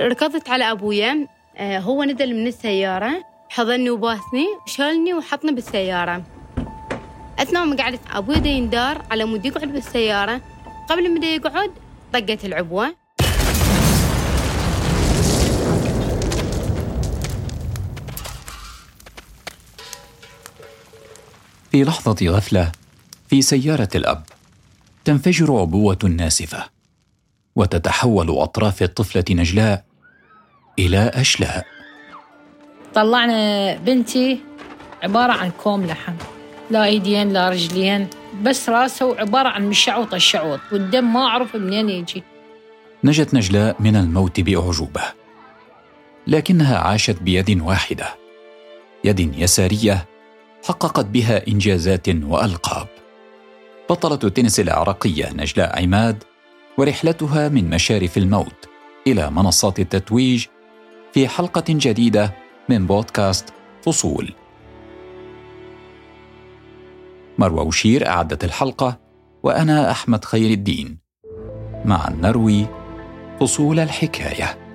ركضت على أبويا. آه، هو نزل من السيارة. حضني وباسني شالني وحطني بالسيارة. أثناء ما قعدت أبوي دا يندار على مود يقعد بالسيارة. قبل ما يقعد طقت العبوة. في لحظة غفلة في سيارة الأب تنفجر عبوة ناسفة وتتحول أطراف الطفلة نجلاء إلى أشلاء. طلعنا بنتي عبارة عن كوم لحم لا إيدين لا رجلين بس راسه عبارة عن مشعوط الشعوط والدم ما أعرف منين يجي. نجت نجلاء من الموت بأعجوبة لكنها عاشت بيد واحدة يد يسارية حققت بها إنجازات وألقاب. بطلة التنس العراقية نجلاء عماد ورحلتها من مشارف الموت إلى منصات التتويج في حلقة جديدة من بودكاست فصول. مروى وشير أعدت الحلقة وأنا أحمد خير الدين. معا نروي فصول الحكاية.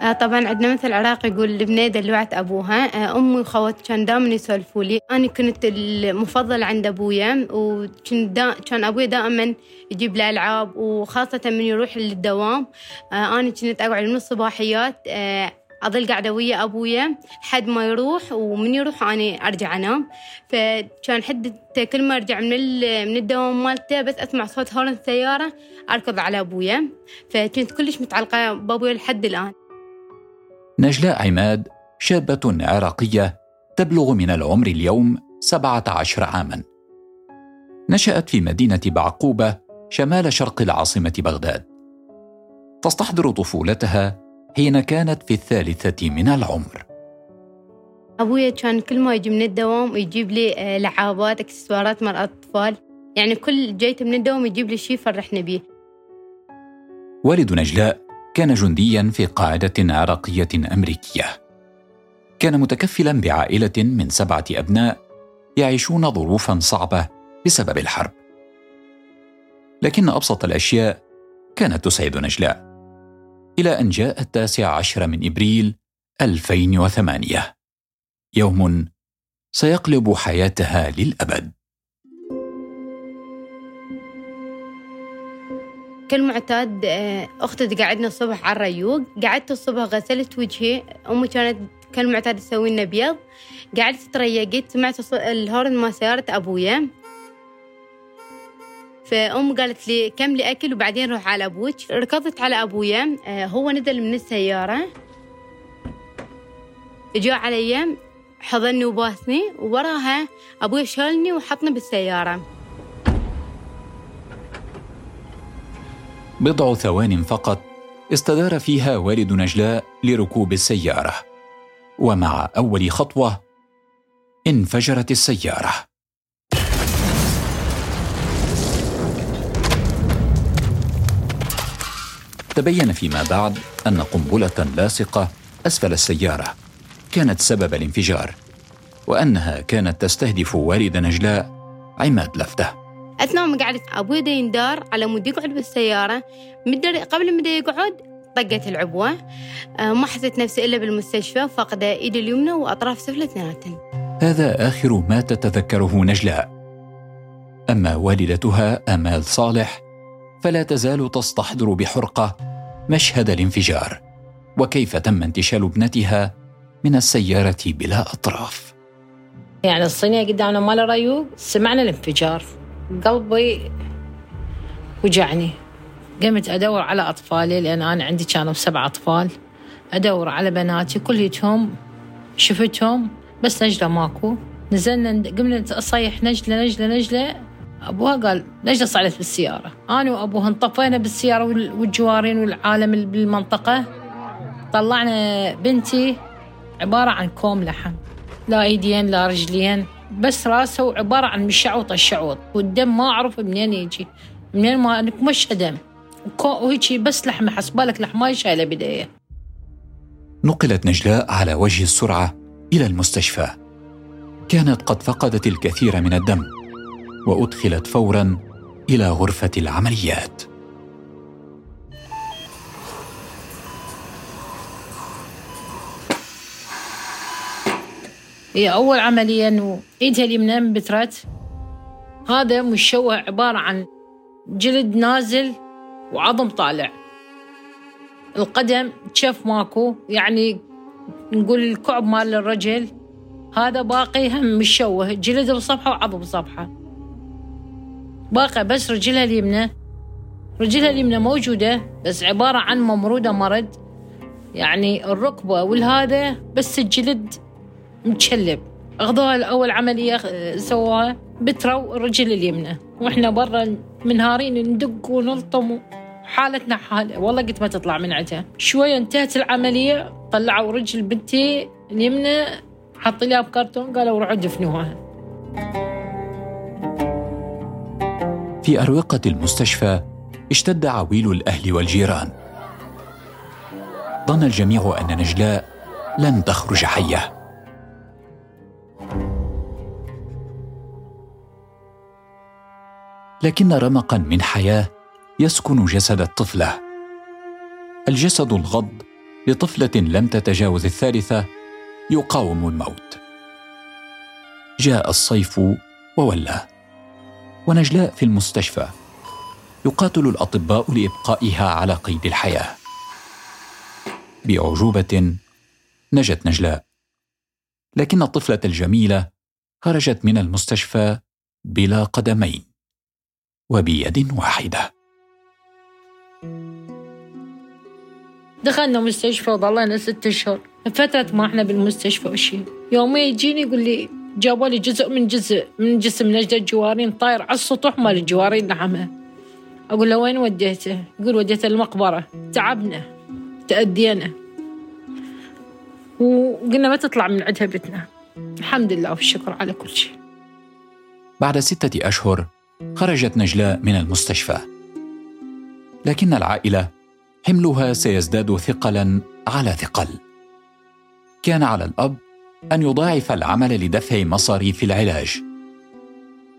طبعا عندنا مثل عراقي يقول البنية دلوعت أبوها. آه، أمي وخوات كان دائما يسولفوا لي. أنا كنت المفضلة عند أبويا وكان دا كان أبوي دائما يجيب لي ألعاب وخاصة من يروح للدوام. آه، أنا كنت أقعد من الصباحيات أظل قاعدة ويا أبويا لحد ما يروح ومن يروح أنا أرجع أنام. فكان حد كل ما أرجع من من الدوام مالته بس أسمع صوت هورن السيارة أركض على أبويا. فكنت كلش متعلقة بأبويا لحد الآن. نجلاء عماد شابة عراقية تبلغ من العمر اليوم 17 عاما. نشأت في مدينة بعقوبة شمال شرق العاصمة بغداد. تستحضر طفولتها حين كانت في الثالثة من العمر. أبويا كان كل ما يجي من الدوام يجيب لي آه، لعابات إكسسوارات مال أطفال يعني كل جيت من الدوام يجيب لي شيء فرحنا بيه. والد نجلاء كان جنديا في قاعدة عراقية أمريكية. كان متكفلا بعائلة من سبعة أبناء يعيشون ظروفا صعبة بسبب الحرب. لكن أبسط الأشياء كانت تسعد نجلاء. إلى أن جاء التاسع عشر من إبريل 2008 يوم سيقلب حياتها للأبد. كالمعتاد آه، أختي تقعدنا الصبح على الريوق. قعدت الصبح غسلت وجهي. أمي كانت كالمعتاد تسوي لنا بيض. قعدت تريقت سمعت الهورن ما سيارة أبويا. فأم قالت لي كملي أكل وبعدين روح على أبوك. ركضت على أبويا آه، هو نزل من السيارة. جاء علي حضني وباسني. ووراها أبوي شالني وحطني بالسيارة. بضع ثوان فقط استدار فيها والد نجلاء لركوب السيارة. ومع أول خطوة انفجرت السيارة. تبين فيما بعد أن قنبلة لاصقة أسفل السيارة. كانت سبب الانفجار وأنها كانت تستهدف والد نجلاء عماد لفته. أثناء ما قعدت أبوي دا يندار على مود يقعد بالسيارة. مدر قبل ما يقعد طقت العبوة. آه، ما حسيت نفسي إلا بالمستشفى فقد إيدي اليمنى وأطراف سفلى اثنيناتن هذا آخر ما تتذكره نجلاء. أما والدتها آمال صالح فلا تزال تستحضر بحرقة مشهد الانفجار. وكيف تم انتشال ابنتها من السيارة بلا أطراف؟ يعني الصينية قدامنا مال ريوق سمعنا الانفجار. قلبي وجعني. قمت أدور على أطفالي لأن أنا عندي كانوا سبع أطفال. أدور على بناتي كليتهم شفتهم بس نجلة ماكو. نزلنا قمنا أصيح نجلة نجلة نجلة. أبوها قال نجلة صعدت بالسيارة. أنا وأبوها انطفينا بالسيارة والجوارين والعالم بالمنطقة. طلعنا بنتي عبارة عن كوم لحم. لا إيدين لا رجلين. بس راسه عبارة عن مشعوط الشعوط. والدم ما أعرف منين يجي. منين ما مش دم وهيك بس لحمة حسبالك لحماية شايلة بداية. نقلت نجلاء على وجه السرعة إلى المستشفى. كانت قد فقدت الكثير من الدم وأدخلت فورا إلى غرفة العمليات. هي أول عملية إنه إيدها اليمنى انبترت هذا مشوه عبارة عن جلد نازل وعظم طالع. القدم تشف ماكو؟ يعني نقول الكعب مال الرجل. هذا باقي هم مشوه جلد بصفحة وعظم بصفحة باقي بس رجلها اليمنى. رجلها اليمنى موجودة بس عبارة عن ممرودة مرض. يعني الركبة والهذا بس الجلد متشلب. أخذوها الأول عملية سووها بتروا الرجل اليمنى. وإحنا برا منهارين ندق ونلطم حالتنا حالة. والله قلت ما تطلع من عندها شوية انتهت العملية طلعوا رجل بنتي اليمنى حط لها بكرتون قالوا روحوا دفنوها. في أروقة المستشفى اشتد عويل الأهل والجيران. ظن الجميع أن نجلاء لن تخرج حية. لكن رمقا من حياة يسكن جسد الطفلة. الجسد الغض لطفلة لم تتجاوز الثالثة يقاوم الموت. جاء الصيف وولى ونجلاء في المستشفى يقاتل الأطباء لإبقائها على قيد الحياة. باعجوبه نجت نجلاء لكن الطفلة الجميلة خرجت من المستشفى بلا قدمين. وبيد واحدة. دخلنا مستشفى وظلنا ست أشهر. فترة ما إحنا بالمستشفى وشي يومين يجيني يقول لي جابوا لي جزء من جزء من جسم نجدة الجوارين طاير على السطوح مال الجوارين لحمها أقول له وين وديته؟ يقول وديته المقبرة. تعبنا تأدينا وقلنا ما تطلع من عندها بيتنا. الحمد لله والشكر على كل شيء. بعد ستة أشهر خرجت نجلاء من المستشفى. لكن العائلة حملها سيزداد ثقلا على ثقل. كان على الأب أن يضاعف العمل لدفع مصاريف العلاج.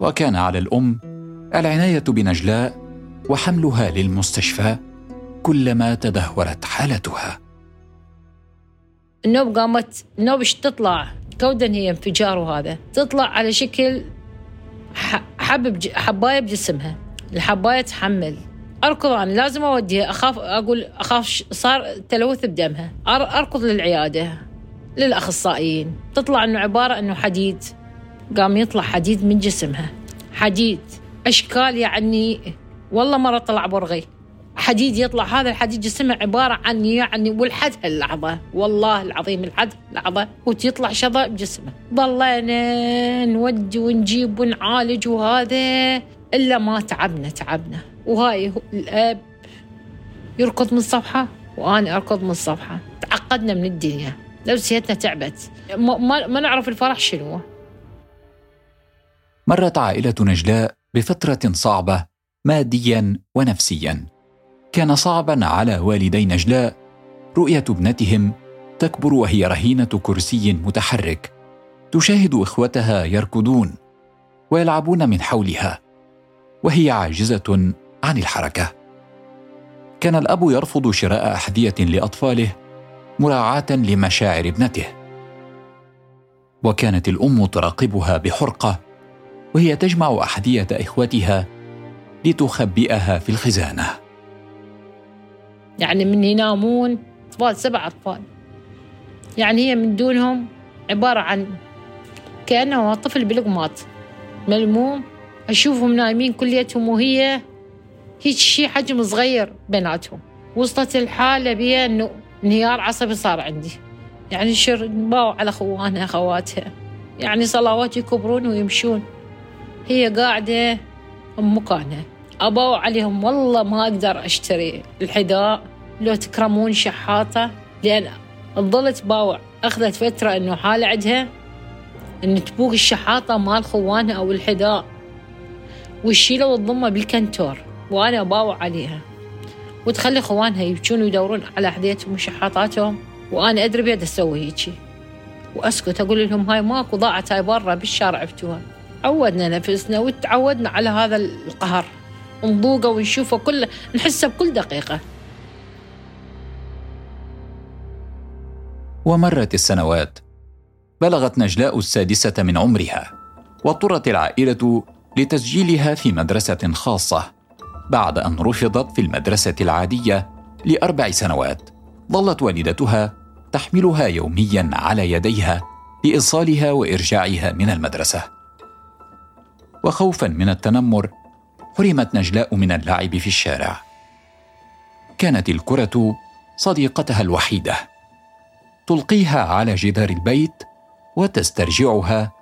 وكان على الأم العناية بنجلاء وحملها للمستشفى كلما تدهورت حالتها. النوب قامت النوب تطلع؟ كودا هي انفجار وهذا. تطلع على شكل حب حبايه بجسمها الحباية تحمل. اركض أنا لازم أوديها. أخاف أقول أخاف صار تلوث بدمها. أركض للعيادة للأخصائيين. تطلع إنه عبارة إنه حديد. قام يطلع حديد من جسمها. حديد. أشكال يعني والله مرة طلع برغي. حديد يطلع هذا الحديد جسمه عبارة عن يعني ولحد هاللحظة. والله العظيم لحد لحظة وتطلع شظى بجسمه. ظلينا نودي ونجيب ونعالج وهذا إلا ما تعبنا تعبنا. وهاي الأب يركض من الصفحة وأنا أركض من الصفحة. تعقدنا من الدنيا. نفسيتنا تعبت. ما, ما نعرف الفرح شنو. مرت عائلة نجلاء بفترة صعبة ماديا ونفسيا. كان صعبا على والدي نجلاء. رؤية ابنتهم تكبر وهي رهينة كرسي متحرك. تشاهد إخوتها يركضون ويلعبون من حولها وهي عاجزة عن الحركة. كان الأب يرفض شراء أحذية لأطفاله مراعاة لمشاعر ابنته. وكانت الأم تراقبها بحرقة وهي تجمع أحذية إخوتها لتخبئها في الخزانة. يعني من ينامون أطفال سبع أطفال. يعني هي من دونهم عبارة عن كأنه طفل بلقماط ملموم أشوفهم نايمين كليتهم وهي هيك شيء حجم صغير بيناتهم. وصلت الحالة بيا إنه انهيار عصبي صار عندي. يعني شر باو على خوانها خواتها يعني صلوات يكبرون ويمشون. هي قاعدة بمكانها أباو عليهم والله ما أقدر أشتري الحذاء لو تكرمون شحاطة لأن ظلت باوع. أخذت فترة إنه حالة عندها إن تبوق الشحاطة مال خوانها أو الحذاء. وتشيله وتضمه بالكنتور وأنا أباوع عليها. وتخلي خوانها يبكون ويدورون على أحذيتهم وشحاطاتهم وأنا أدري بيد أسوي هيجي وأسكت أقول لهم هاي ماكو ضاعت هاي برا بالشارع عفتوها. عودنا نفسنا وتعودنا على هذا القهر. نذوقه ونشوفه كل نحسه بكل دقيقة. ومرت السنوات بلغت نجلاء السادسة من عمرها واضطرت العائلة لتسجيلها في مدرسة خاصة بعد أن رفضت في المدرسة العادية لأربع سنوات. ظلت والدتها تحملها يوميا على يديها لإيصالها وإرجاعها من المدرسة. وخوفا من التنمر حرمت نجلاء من اللعب في الشارع. كانت الكرة صديقتها الوحيدة. تلقيها على جدار البيت وتسترجعها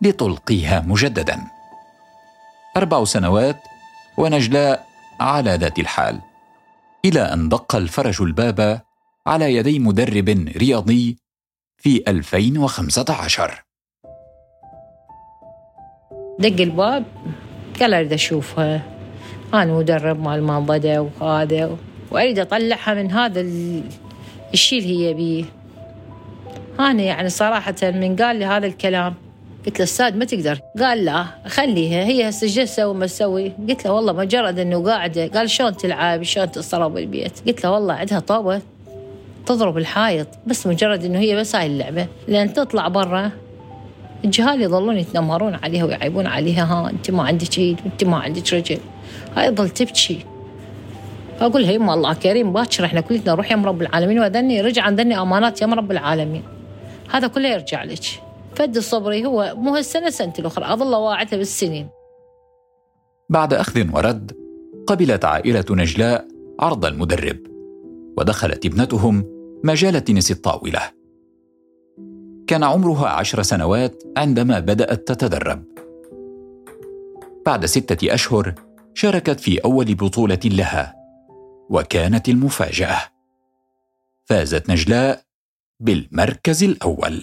لتلقيها مجددا. أربع سنوات ونجلاء على ذات الحال إلى أن دق الفرج الباب على يدي مدرب رياضي في 2015 دق الباب. قال اريد أشوفها. أنا مدرب مال منضده وهذا وأريد أطلعها من هذا الشيء اللي هي بيه. أنا يعني صراحة من قال لي هذا الكلام قلت له أستاذ ما تقدر؟ قال لا خليها هي هسه جالسه تسوي ما تسوي. قلت له والله مجرد إنه قاعدة قال شلون تلعب؟ شلون تصرف بالبيت؟ قلت له والله عندها طوبه تضرب الحائط بس مجرد إنه هي بس هاي اللعبة. لأن تطلع برا الجهال يظلون يتنمرون عليها ويعيبون عليها. ها انت ما عندك ايد وانت ما عندك رجل. هاي تظل تبكي. أقول هي الله كريم باكر إحنا كلنا نروح يم رب العالمين وذني رجع عندني أمانات يم رب العالمين. هذا كله يرجع لك. فد الصبري هو مو هالسنة سنة الأخرى. أظل واعته بالسنين. بعد أخذ ورد قبلت عائلة نجلاء عرض المدرب ودخلت ابنتهم مجال تنس الطاولة. كان عمرها عشر سنوات عندما بدأت تتدرب. بعد ستة أشهر شاركت في أول بطولة لها وكانت المفاجأة. فازت نجلاء بالمركز الأول.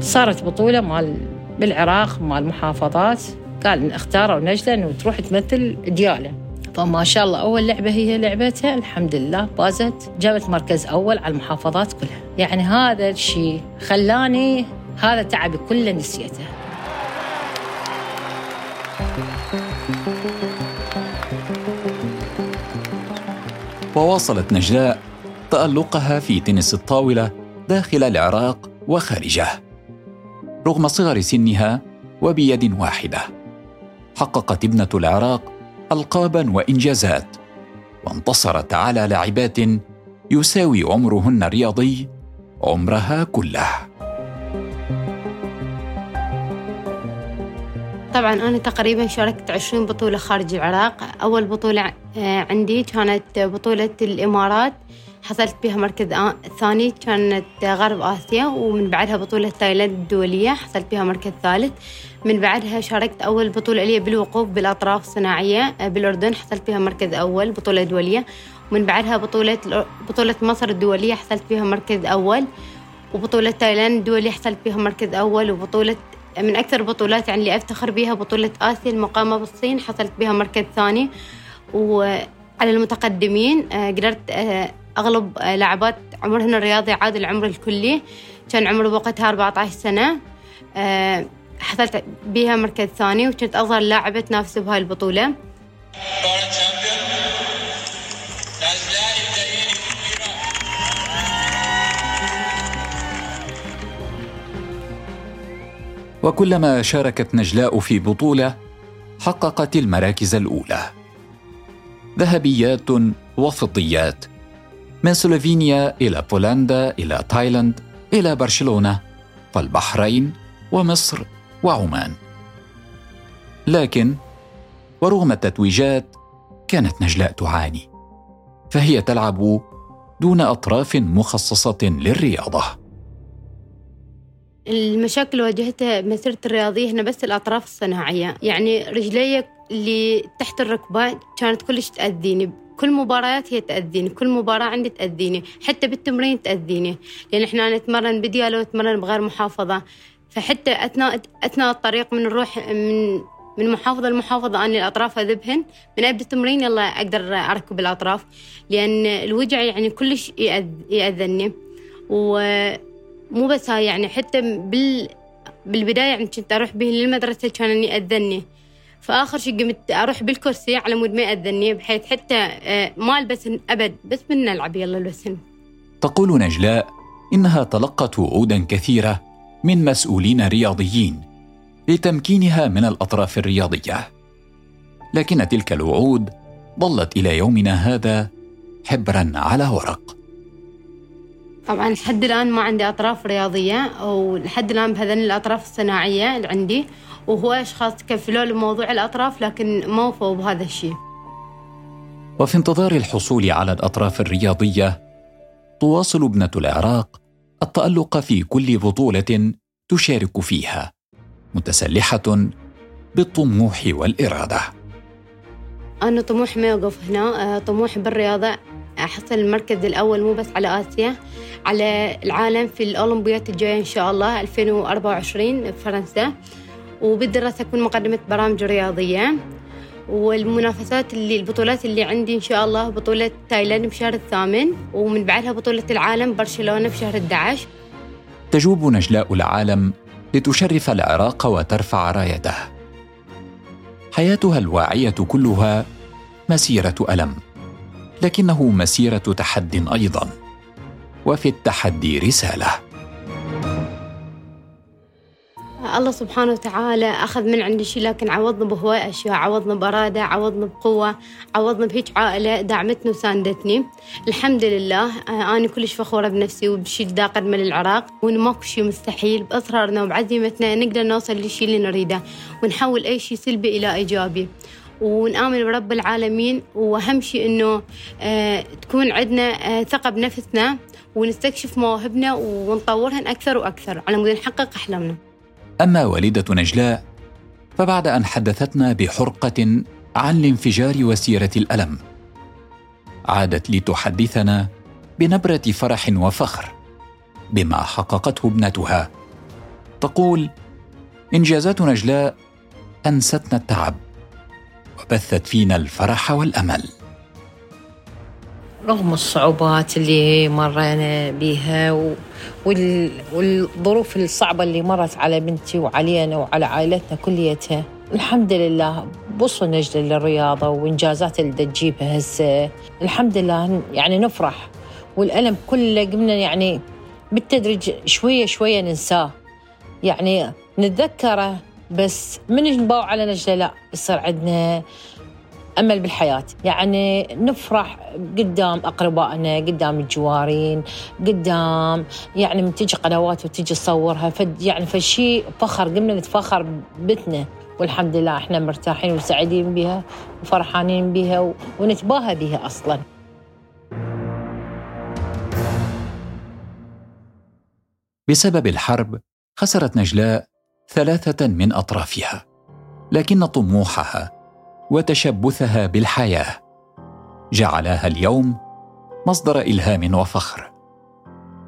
صارت بطولة مال بالعراق مال محافظات. قال اختاروا نجلة إنه تروح تمثل ديالة. فما شاء الله. أول لعبة هي لعبتها الحمد لله فازت جابت مركز أول على المحافظات كلها. يعني هذا الشيء خلاني هذا تعبي كله نسيته. وواصلت نجلاء تألقها في تنس الطاولة داخل العراق وخارجه. رغم صغر سنها وبيد واحدة حققت ابنة العراق القابا وإنجازات وانتصرت على لاعبات يساوي عمرهن الرياضي عمرها كله. طبعا أنا تقريبا شاركت عشرين بطولة خارج العراق. أول بطولة عندي كانت بطولة الإمارات. حصلت بها مركز ثاني كانت غرب آسيا ومن بعدها بطولة تايلاند الدولية حصلت بها مركز ثالث. من بعدها شاركت أول بطولة لي بالوقوف بالأطراف الصناعية آه، بالأردن حصلت بها مركز أول بطولة دولية. ومن بعدها بطولة بطولة مصر الدولية حصلت بها مركز أول. وبطولة تايلاند الدولية حصلت بها مركز أول وبطولة من أكثر البطولات يعني اللي أفتخر بها بطولة آسيا المقامة بالصين حصلت بها مركز ثاني. وعلى المتقدمين آه، قدرت آه، أغلب لاعبات عمرهن الرياضي عاد العمر الكلي. كان عمر وقتها 14 سنة. حصلت بها مركز ثاني وكنت أصغر لاعبة تنافس بهاي البطولة. وكلما شاركت نجلاء في بطولة حققت المراكز الأولى. ذهبيات وفضيات. من سلوفينيا إلى بولندا إلى تايلاند إلى برشلونة والبحرين ومصر وعمان. لكن ورغم التتويجات كانت نجلاء تعاني فهي تلعب دون أطراف مخصصة للرياضة. المشاكل واجهتها مسيرتي الرياضية هنا بس الأطراف الصناعية. يعني رجلي اللي تحت الركبة كانت كلش تأذيني. كل مباريات هي تأذيني كل مباراة عندي تأذيني حتى بالتمرين تأذيني لأن إحنا نتمرن بديالة ونتمرن بغير محافظة. فحتى اثناء أثناء الطريق من نروح من من محافظة لمحافظة أنا الأطراف أذبهن من أبدأ التمرين يلا أقدر أركب الأطراف لأن الوجع يعني كلش يأذني. ومو بس هاي يعني حتى بال بالبداية يعني كنت أروح به للمدرسة كان إني فآخر شيء قمت أروح بالكرسي على مود ما يأذني بحيث حتى آه، ما ألبس أبد بس بنلعب يلا البسن تقول نجلاء إنها تلقت وعودا كثيرة من مسؤولين رياضيين لتمكينها من الأطراف الرياضية. لكن تلك الوعود ظلت إلى يومنا هذا حبرا على ورق. طبعا لحد الآن ما عندي أطراف رياضية ولحد الآن بهذين الأطراف الصناعية اللي عندي. وهو أشخاص كفلوا لي موضوع الأطراف لكن ما وفوا بهذا الشيء. وفي انتظار الحصول على الأطراف الرياضية تواصل ابنة العراق التألق في كل بطولة تشارك فيها متسلحة بالطموح والإرادة. أنا طموح ما يوقف هنا. آه، طموح بالرياضة. أحصل المركز الأول مو بس على آسيا على العالم في الأولمبيات الجاية إن شاء الله 2024 في فرنسا. وبالدراسة أكون مقدمة برامج رياضية. والمنافسات اللي البطولات اللي عندي إن شاء الله بطولة تايلاند بشهر الثامن ومن بعدها بطولة العالم برشلونة بشهر 11 تجوب نجلاء العالم لتشرف العراق وترفع رايته. حياتها الواعية كلها مسيرة ألم لكنه مسيرة تحد أيضا وفي التحدي رسالة. الله سبحانه وتعالى أخذ من عندي شيء لكن عوضنا بهواي أشياء عوضنا بإرادة عوضنا بقوة عوضنا بهيج عائلة دعمتني وساندتني. الحمد لله آه، أنا كلش فخورة بنفسي وبالشيء اللي قدمه للعراق وإنه ماكو شيء مستحيل بإصرارنا وبعزيمتنا نقدر نوصل للشيء اللي نريده ونحول أي شيء سلبي إلى إيجابي. ونآمن برب العالمين وأهم شيء إنه آه تكون عندنا آه ثقة بنفسنا ونستكشف مواهبنا ونطورهن أكثر وأكثر على مود نحقق أحلامنا. أما والدة نجلاء فبعد أن حدثتنا بحرقة عن الانفجار وسيرة الألم عادت لتحدثنا بنبرة فرح وفخر بما حققته ابنتها. تقول إنجازات نجلاء أنستنا التعب وبثت فينا الفرح والأمل. رغم الصعوبات اللي مرينا بها و... وال... والظروف الصعبة اللي مرت على بنتي وعلينا وعلى عائلتنا كليتها. الحمد لله بوصل نجد للرياضة وإنجازات اللي تجيبها هسه. الحمد لله يعني نفرح. والألم كله قمنا يعني بالتدريج شوية شوية ننساه. يعني نتذكره بس من نباوع على نجلة لا يصير عندنا أمل بالحياة. يعني نفرح قدام أقربائنا قدام الجوارين قدام يعني من تجي قنوات وتجي تصورها. فد يعني فشي فخر قمنا نتفخر بتنا والحمد لله إحنا مرتاحين وسعيدين بها وفرحانين بها ونتباهى بها أصلا. بسبب الحرب خسرت نجلاء ثلاثة من أطرافها لكن طموحها وتشبثها بالحياة. جعلاها اليوم مصدر إلهام وفخر.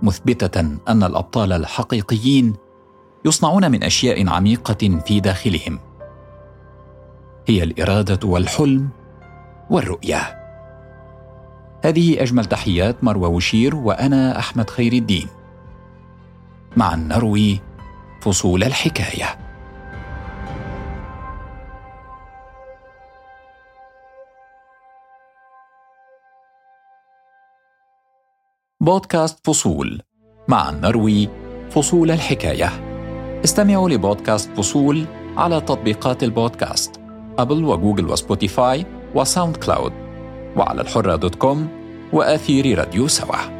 مثبتة أن الأبطال الحقيقيين يصنعون من أشياء عميقة في داخلهم. هي الإرادة والحلم والرؤية. هذه أجمل تحيات مروى وشير وأنا أحمد خير الدين. معا نروي فصول الحكاية. بودكاست فصول مع نروي فصول الحكاية. استمعوا لبودكاست فصول على تطبيقات البودكاست Apple و Google و Spotify و SoundCloud وعلى الحرة dot com وأثير راديو سوا.